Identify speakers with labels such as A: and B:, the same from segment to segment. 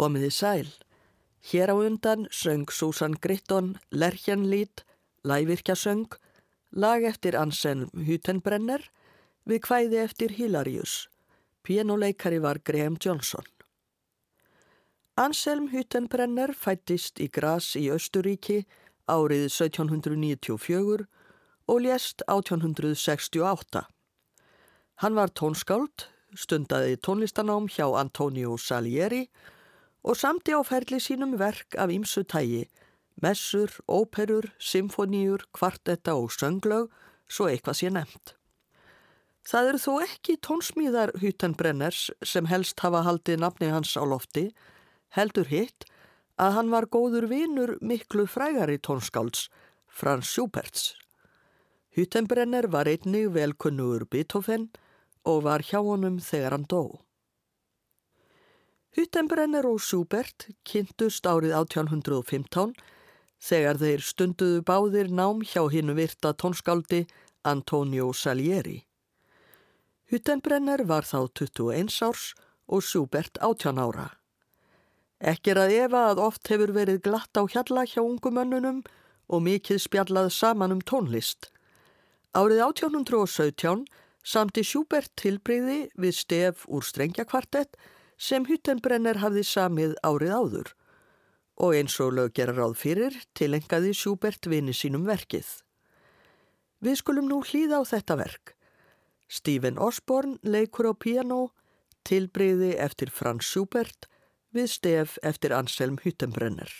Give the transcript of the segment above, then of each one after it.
A: Komiði sæl. Hér á undan söng Susan Gritton Lerkjanlít, Lævirkjasöng, lag eftir Anselm Hutenbrenner við kvæði eftir Hilarius. Pianoleikari var Graham Johnson. Anselm Hutenbrenner fættist í Gras í Östuríki árið 1794 og lést 1868. Hann var tónskáld, stundaði tónlistanám hjá Antonio Salieri og samti á ferli sínum verk af ýmsu tægi, messur, óperur, symfoníur, kvartetta og sönglög, svo eitthvað sé nefnt. Það eru þó ekki tónsmíðar Hutenbrenners sem helst hafa haldið nafni hans á lofti, heldur hitt að hann var góður vinur miklu frægari tónskálds, Frans Schuberts. Hutenbrenner var einnig velkunnugur Beethoven og var hjá honum þegar hann dó. Hutenbrenner og Schubert kynntust árið 1815 þegar þeir stunduðu báðir nám hjá hinnu virta tónskáldi Antonio Salieri. Hutenbrenner var þá 21 árs og Schubert 18 ára. Ekki er að efa að oft hefur verið glatt á hjalla hjá ungumönnunum og mikið spjallað saman um tónlist. Árið 1817 samti Schubert tilbreyði við stef úr strengjakvartett sem Hüttenbrenner hafði samið árið áður og eins og lög gera ráð fyrir tilengaði Schubert vini sínum verkið. Við skulum nú hlýða á þetta verk. Stephen Osborne leikur á piano, tilbreyði eftir Franz Schubert við stef eftir Anselm Hüttenbrenner.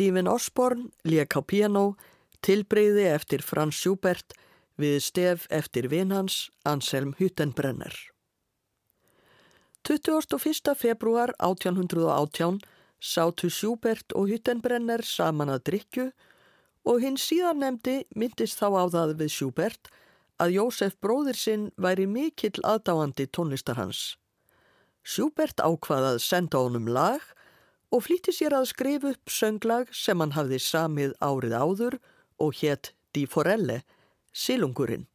A: Stephen Osborne lék á piano, tilbreyði eftir Franz Schubert við stef eftir vinhans Anselm Hüttenbrenner. 21. februar 1818 sátu Schubert og Hüttenbrenner saman að drikju og hinn síðan nefndi myndist þá á það við Schubert að Jósef bróðir sinn væri mikill aðdáandi tónlistar hans. Schubert ákvaðað senda honum lag og flýtti sér að skrifa upp sönglag sem hann hafði samið árið áður og hétt Di Forelle, Silungurinn.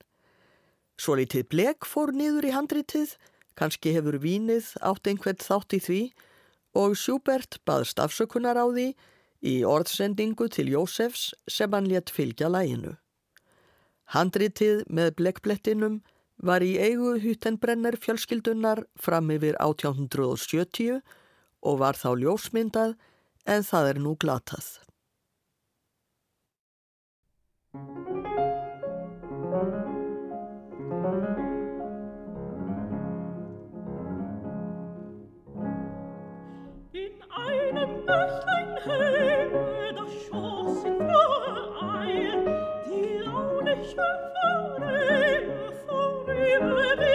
A: Svo litið blek fór niður í handritið, kannski hefur vínið átt einhvern þátt í því og Schubert baðst afsökunar á því í orðsendingu til Jósefs sem hann létt fylgja læginu. Handritið með blekblettinum var í eigu Hüttenbrenner fjölskyldunar fram yfir 1870 og var þá ljósmyndað en það er nú glatað.
B: In einem Bächlein hänge, da schoss in frohe Eil, die launische Forelle vorüber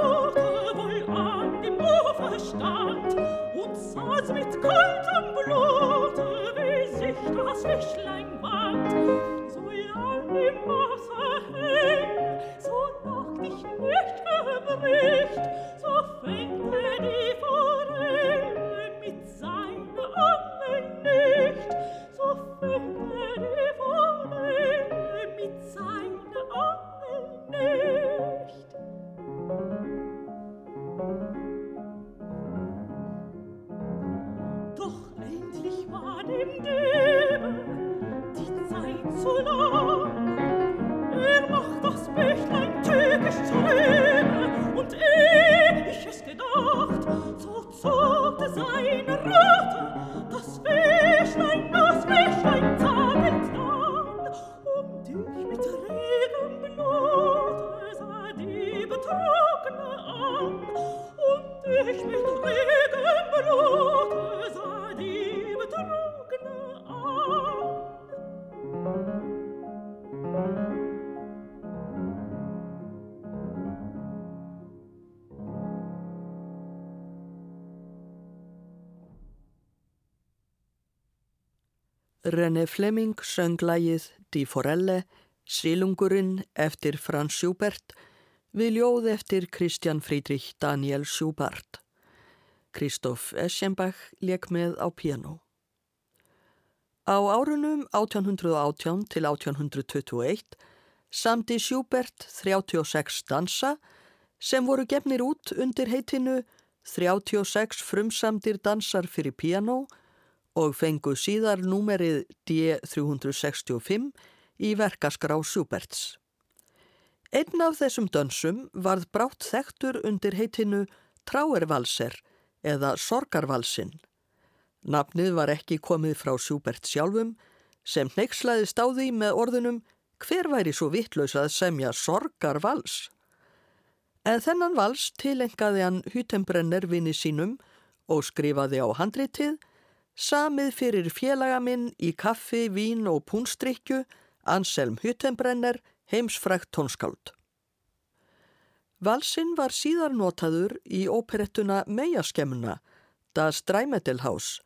B: Mit kaltem Blute will sich das Licht
A: René Fleming söng lægið Di Forelle, Silungurinn eftir Franz Schubert við ljóð eftir Christian Friedrich Daniel Schubart. Kristóf Eschenbach leik með á piano. Á árunum 1818 til 1821 samdi Schubert 36 dansa sem voru gefnir út undir heitinu 36 frumsamdir dansar fyrir piano og fengu síðar númerið D365 í verkaskrá Schuberts. Einn af þessum dönsum varð brátt þektur undir heitinu Tráervalser eða Sorgarvalsinn. Nafnið var ekki komið frá Schubert sjálfum sem neykslaðist á því með orðunum hver væri svo vittlaus að semja Sorgarvals. En þennan vals tilengaði hann Hüttenbrenner vini sínum og skrifaði á handritið samið fyrir félaga minn í kaffi, vín og púnstrykju, Anselm Hüttenbrenner, heimsfrækt tónskáld. Valsinn var síðar notaður í óperettuna Meiaskemmuna, Das Dreimetelhaus,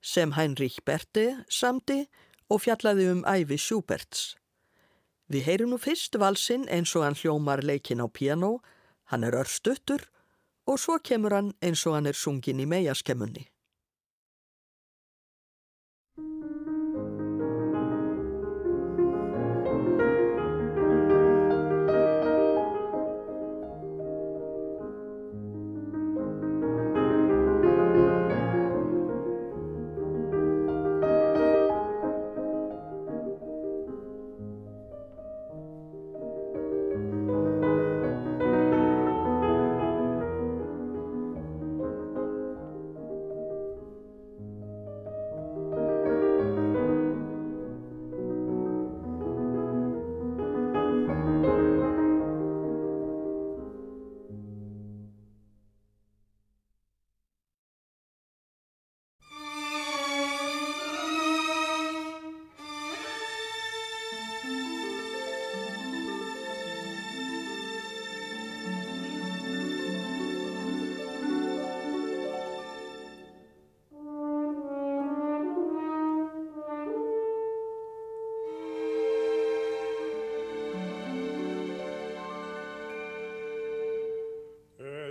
A: sem Heinrich Berthe samdi og fjallaði um æfi Schuberts. Við heyrum nú fyrst valsinn eins og hann hljómar leikin á piano, hann er örstuttur og svo kemur hann eins og hann er sungin í Meiaskemmunni.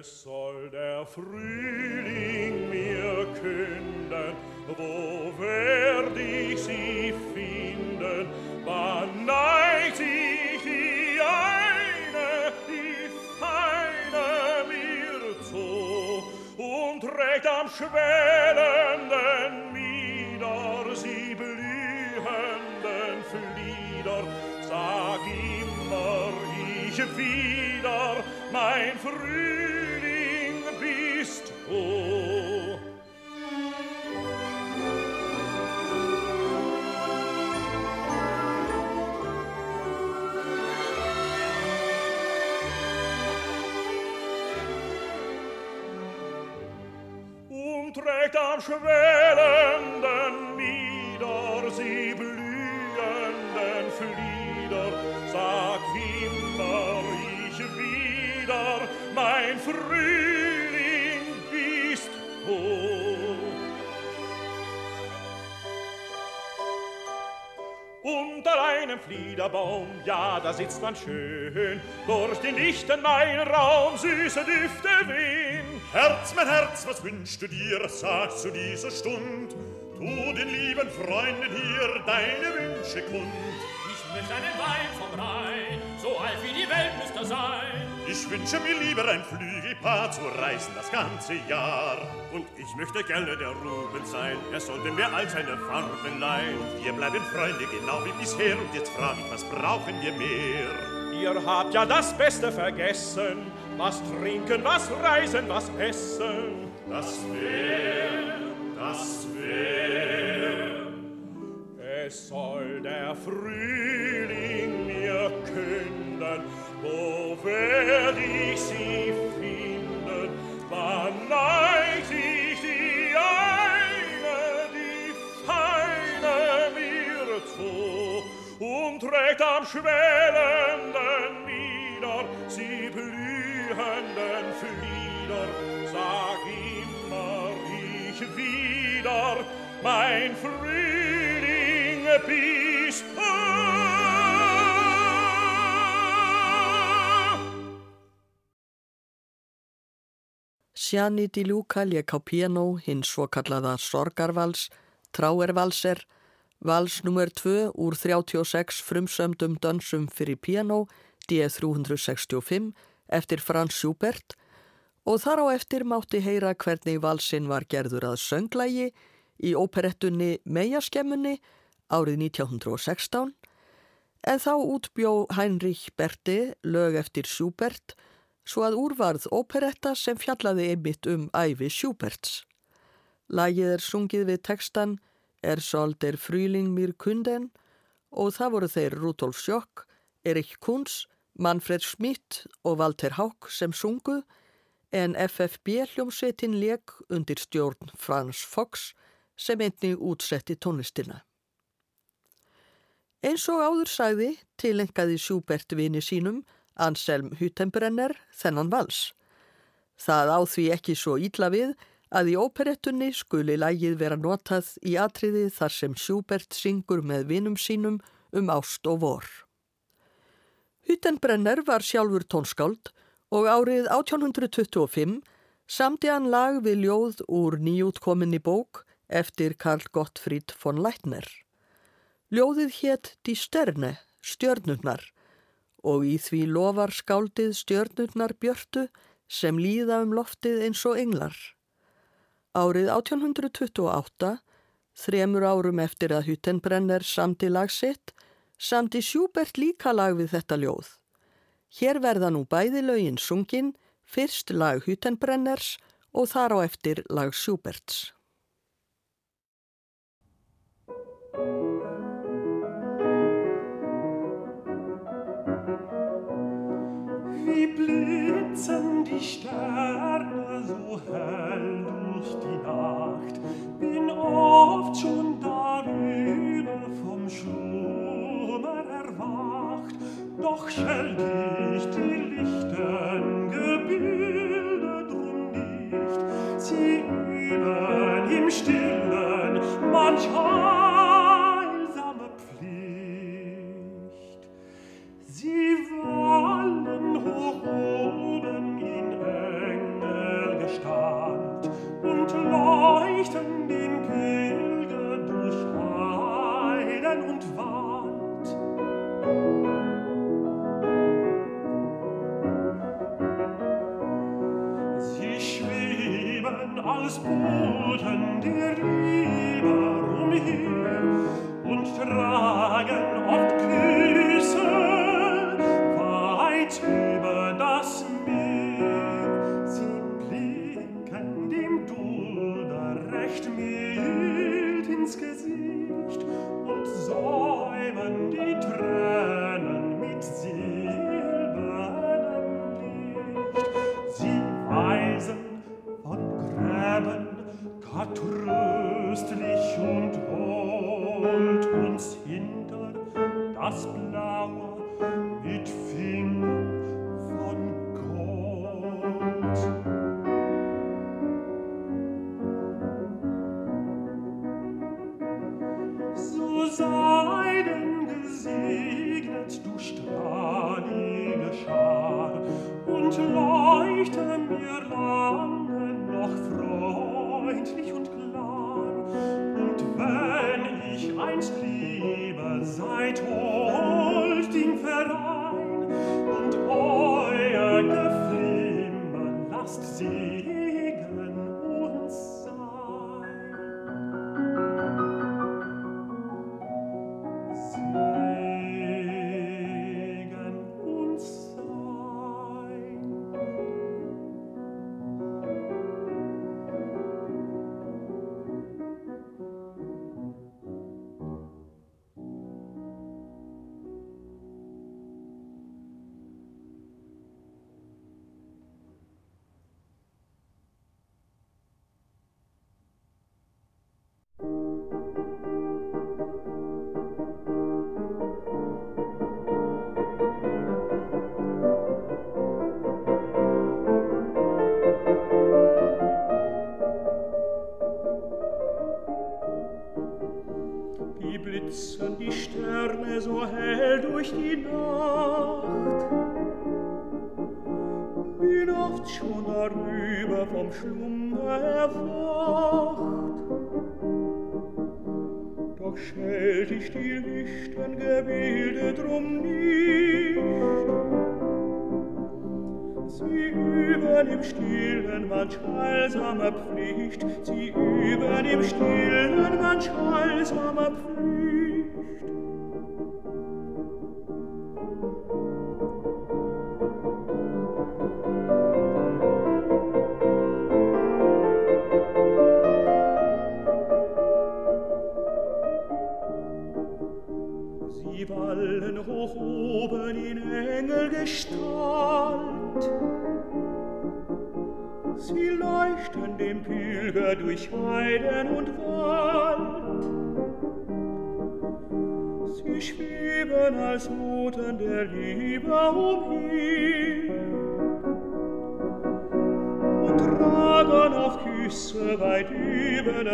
C: es soll der Frühling mir künden, wo werd ich sie finden, wann neigt ich die eine, die feine mir zu, und trägt am schwellenden Mieder sie blühenden Flieder, sag immer ich wieder, mein Frühling, schwellenden Mieder sie blühenden Flieder, sag immer ich wieder, mein Frühling bist du. Unter einem Fliederbaum, ja, da sitzt man schön, durch den lichten Weinraum süße Düfte wehen.
D: Herz, mein Herz, was wünschst du dir, sag zu dieser Stund, tu den lieben Freunden hier deine Wünsche kund.
B: Ich möchte einen Wein vom Rhein, so alt wie die Welt müsste sein.
D: Ich wünsche mir lieber ein Flügelpaar zu reisen das ganze Jahr.
E: Und ich möchte gerne der Ruben sein, er sollte mir all seine Farben leihen.
D: Wir bleiben Freunde genau wie bisher und jetzt frag ich, was brauchen wir mehr?
C: Ihr habt ja das Beste vergessen, was trinken, was reisen, was essen.
D: Das wär, das wär.
C: Es soll der Frühling mir künden, wo werd ich sie finden, wann leid ich die eine, die feine mir zu, und trägt am schwellenden wieder, sie blüht. Blühenden Flieder? Sag immer ich wieder, mein Frühling bist.
A: Sjani Di Luca lék á piano hinn svo kallaða Sorgarvals, Tráervalser, vals nr. 2 úr 36 frumsömdum dönsum fyrir piano, D365, eftir Franz Schubert og þar á eftir mátti heyra hvernig valsinn var gerður að sönglægi í óperettunni Meiaskemmunni árið 1916 en þá útbjó Heinrich Berti lög eftir Schubert svo að úrvarð óperetta sem fjallaði einmitt um æfi Schuberts. Lagið er sungið við textan Er soll der Frühling mir kunden og það voru þeir Rudolf Sjock, Erik Kunz, Manfred Schmidt og Walter Haug sem sungu en FFB hljómsveitin leik undir stjórn Frans Fox sem einnig útsetti tónlistina. Eins og áður sagði tilengaði Schubert vini sínum Anselm Hüttenbrenner þennan vals. Það á því ekki svo ítla við að í óperettunni skuli lægið vera notað í atriði þar sem Schubert syngur með vinum sínum um ást og vor. Hüttenbrenner var sjálfur tónskáld og árið 1825 samti hann lag við ljóð úr nýjútkominni bók eftir Karl Gottfried von Leitner. Ljóðið hétt Die Sterne, stjörnurnar, og í því lofar skáldið stjörnurnar björtu sem líða um loftið eins og englar. Árið 1828, þremur árum eftir að Hüttenbrenner samti lag sitt, samti Schubert líka lag við þetta ljóð. Hér verða nú bæði lögin sungin, fyrst lag Hüttenbrenners og þar á eftir lag Schuberts.
F: Wie blitzen die Sterne so hell durch die Nacht, bin oft schon darüber vom Schlummer erwacht, doch schell dich die lichten Gebilde drum nicht, sie üben im Stillen manch Boten dir lieber umher und tragen oft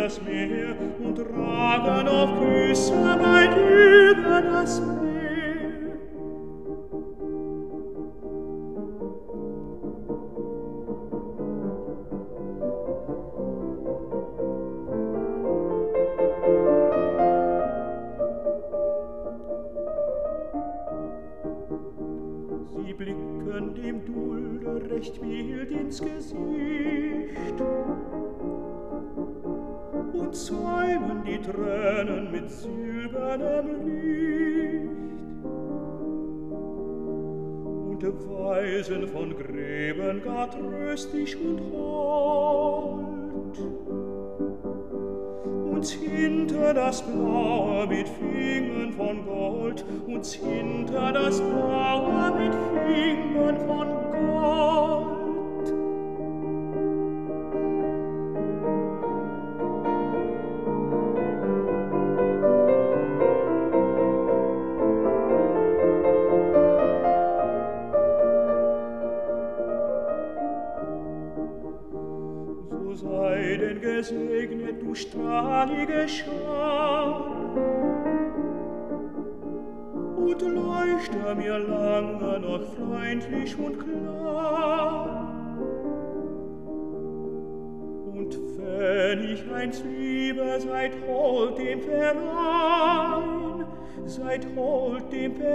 F: das Meer und tragen auf Küssen bei dir das Meer.
G: Tröstlich und hold. Uns hinter das Blaue mit Fingern von Gold, uns hinter das Blaue mit Fingern von Gold.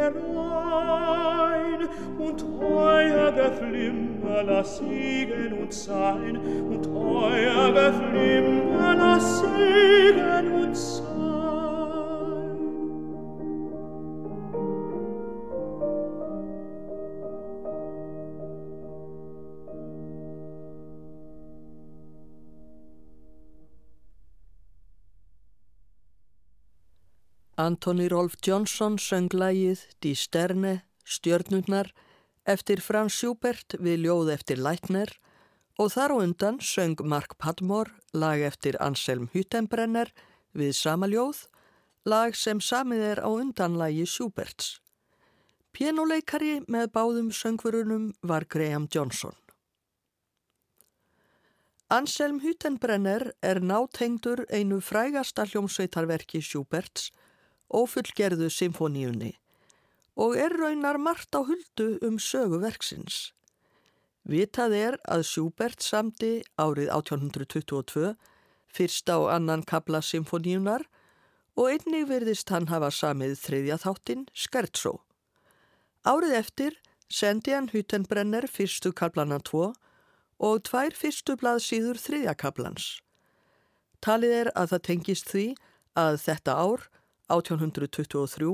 G: herein und
C: euer Geflimmer lass siegen und sein und euer Geflimmer lass siegen und sein.
A: Anthony Rolf Johnson söng lægið Die Sterne, Stjörnurnar, eftir Franz Schubert við ljóð eftir Leitner og þar á undan söng Mark Padmore lag eftir Anselm Hüttenbrenner við sama ljóð, lag sem samið er á undanlægi Schuberts. Pianoleikari með báðum söngverunum var Graham Johnson. Anselm Hüttenbrenner er nátengdur einu frægasta hljómsveitarverki Schuberts ófullgerðu symfóníunni og er raunar margt á huldu um söguverksins. Vitað er að Schubert samti árið 1822 fyrsta og annan kabla symfóníunar og einnig virðist hann hafa samið þriðja þáttinn Skertsó. Árið eftir sendi hann Hüttenbrenner fyrstu kablana 2 og tvær fyrstu blaðsýður þriðja kablans. Talið er að það tengist því að þetta ár 1823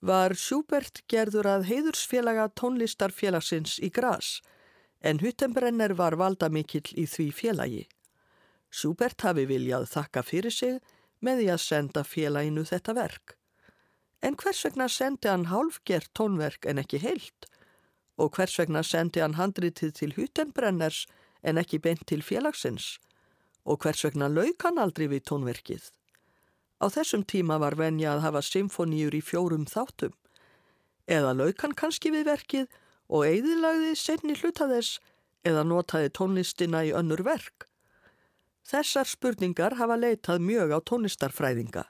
A: var Schubert gerður að heiðursfélaga tónlistarfélagsins í Gras en Hüttenbrenner var valda mikill í því félagi. Schubert hafi viljað þakka fyrir sig með því að senda félaginu þetta verk. En hvers vegna sendi hann hálfgert tónverk en ekki heilt? Og hvers vegna sendi hann handritið til Hüttenbrenners en ekki beint til félagsins? Og hvers vegna lauk hann aldrei við tónverkið? Á þessum tíma var venja að hafa symfoníur í fjórum þáttum. Eða laukan kannski við verkið og eigðilagði senni hluta þess eða notaði tónlistina í önnur verk. Þessar spurningar hafa leitað mjög á tónlistarfræðinga.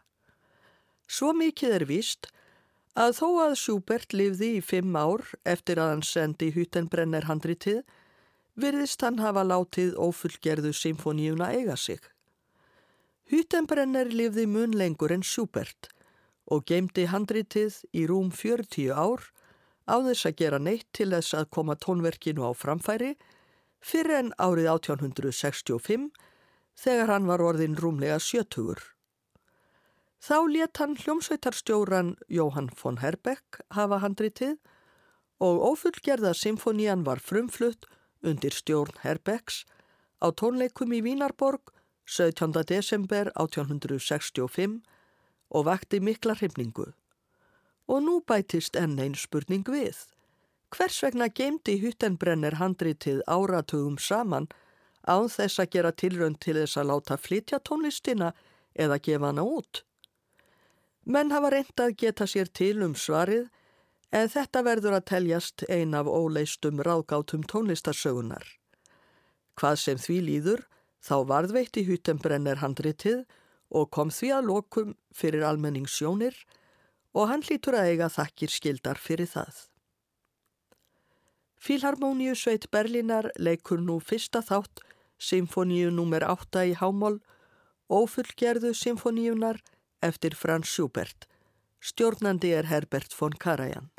A: Svo mikið er víst að þó að Schubert lifði í fimm ár eftir að hann sendi Hüttenbrenner handritið, virðist hann hafa látið ófullgerðu symfoníuna eiga sig. Hüttenbrenner lifði mun lengur en Schubert og geimdi handritið í rúm 40 ár á þess að gera neitt til þess að koma tónverkinu á framfæri fyrir en árið 1865 þegar hann var orðin rúmlega sjötugur. Þá let hann hljómsveitarstjóran Jóhann von Herbeck hafa handritið og ófullgerða symfonían var frumflutt undir stjórn Herbecks á tónleikum í Vínarborg 17. desember 1865 og vakti mikla hrifningu. Og nú bætist enn einn spurning við. Hvers vegna geimdi Hüttenbrenner handritið áratugum saman án þess að gera tilrönd til þess að láta flytja tónlistina eða gefa hana út? Menn hafa reynd að geta sér til um svarið en þetta verður að teljast ein af óleistum ráðgátum tónlistarsögunar. Hvað sem því líður Þá varðveitti Hüttenbrenner handritið og kom því að lokum fyrir almenningssjónir og hann hlýtur að eiga þakkir skildar fyrir það. Fílharmoníu sveit Berlínar leikur nú fyrsta þátt Symfoníu nr. 8 í Hámól Ófullgerðu symfoníunar eftir Franz Schubert. Stjórnandi er Herbert von Karajan.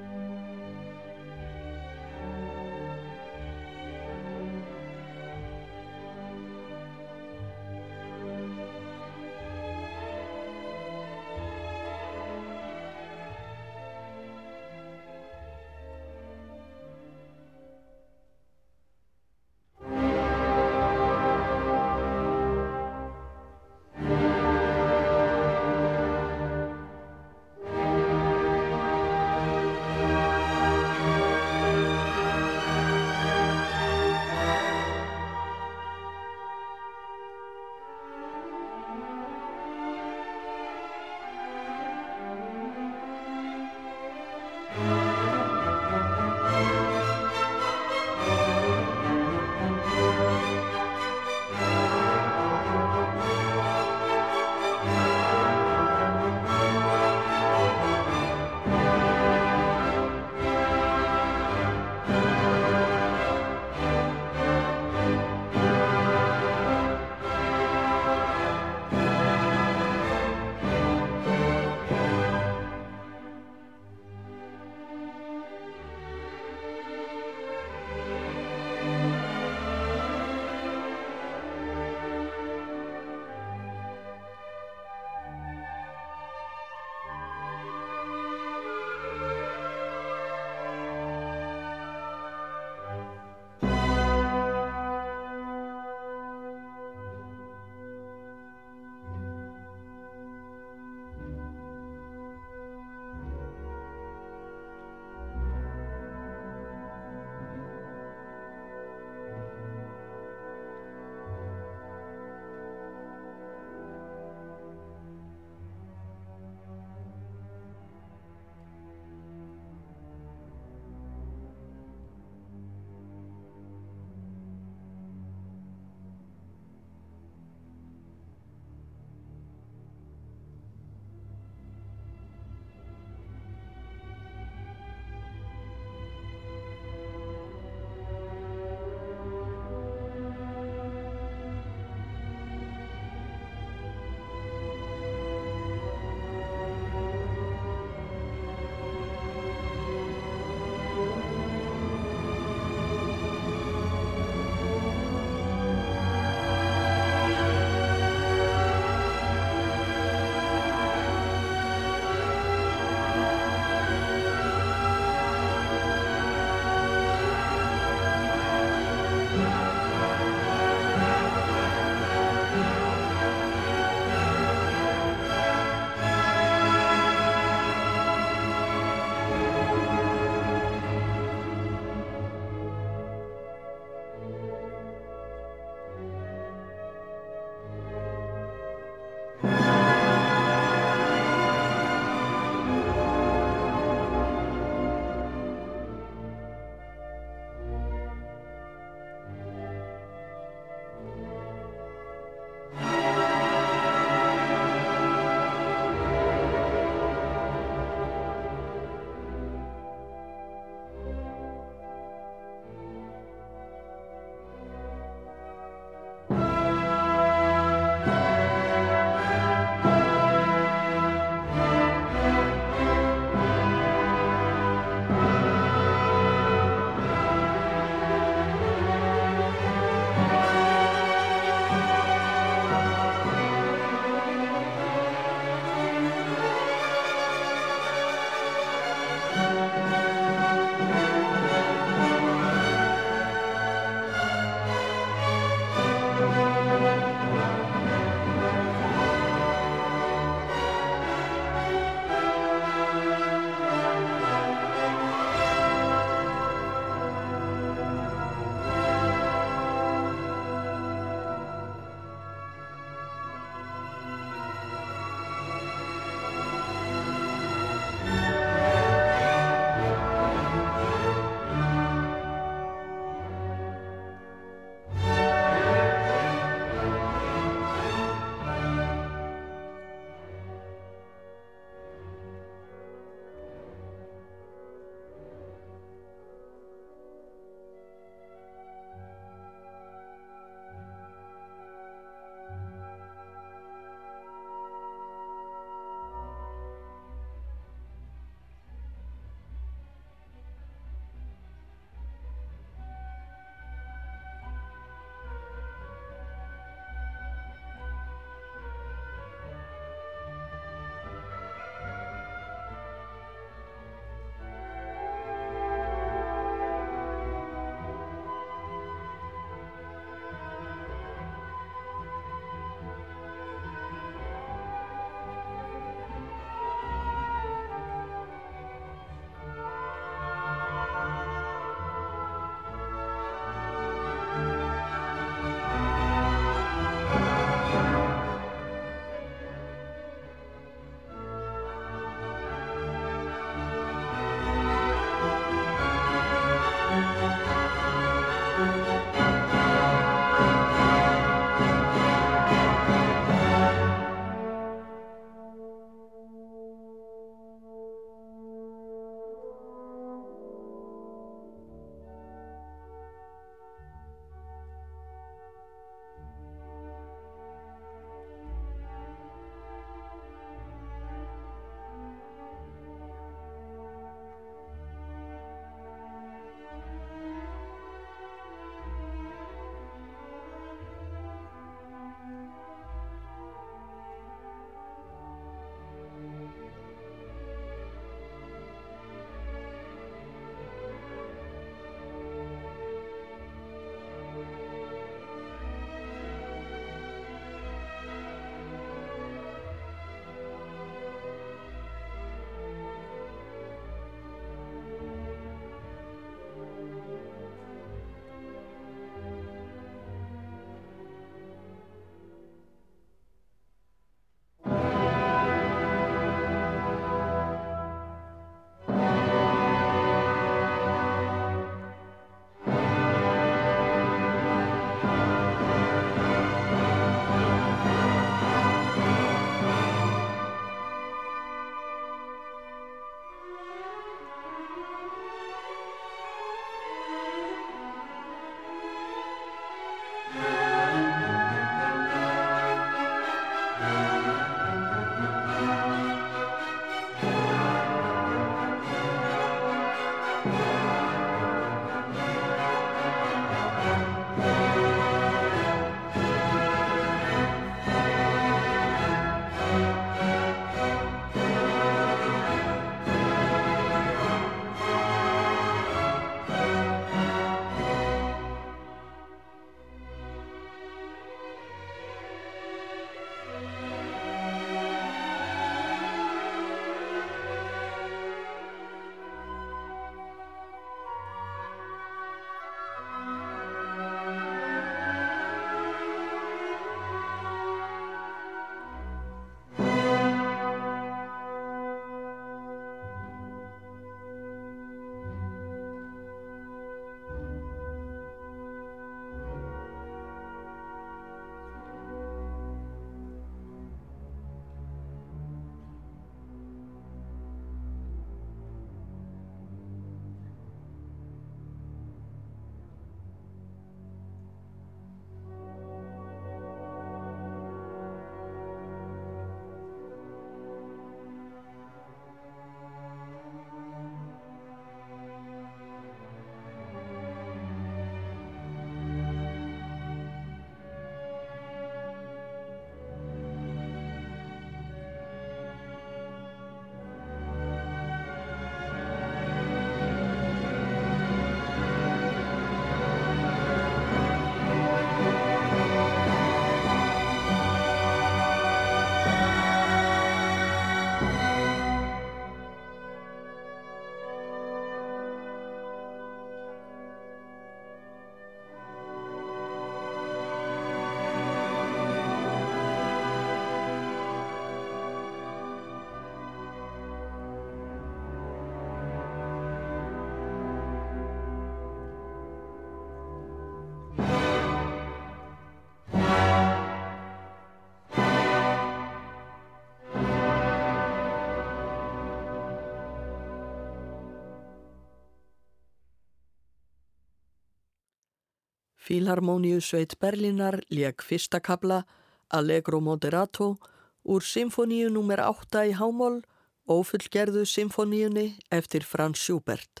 A: Fílharmoníu sveit Berlínar lék fyrsta kabla Allegro Moderato úr symfoníu nr. 8 í Hámól, ofullgerðu symfoníunni eftir Franz Schubert.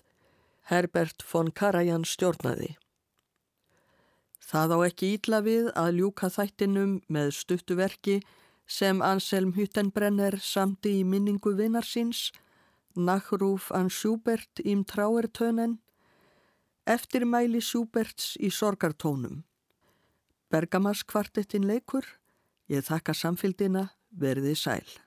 A: Herbert von Karajan stjórnaði. Það á ekki ítla við að ljúka þættinum með stuttuverki sem Anselm Hüttenbrenner samti í minningu vinnarsins, Nachruf an Schubert im Trauertönen, eftirmæli Schuberts í sorgartónum. Bergamaskvartettin leikur, ég þakka samfélgina, verði sæl.